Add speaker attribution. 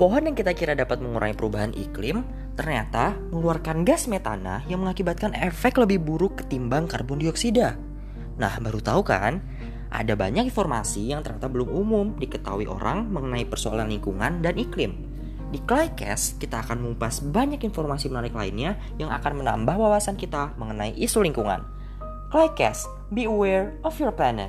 Speaker 1: pohon yang kita kira dapat mengurangi perubahan iklim ternyata mengeluarkan gas metana yang mengakibatkan efek lebih buruk ketimbang karbon dioksida. Nah, baru tahu kan? Ada banyak informasi yang ternyata belum umum diketahui orang mengenai persoalan lingkungan dan iklim. Di Clycast, kita akan mengupas banyak informasi menarik lainnya yang akan menambah wawasan kita mengenai isu lingkungan. Clycast, be aware of your planet.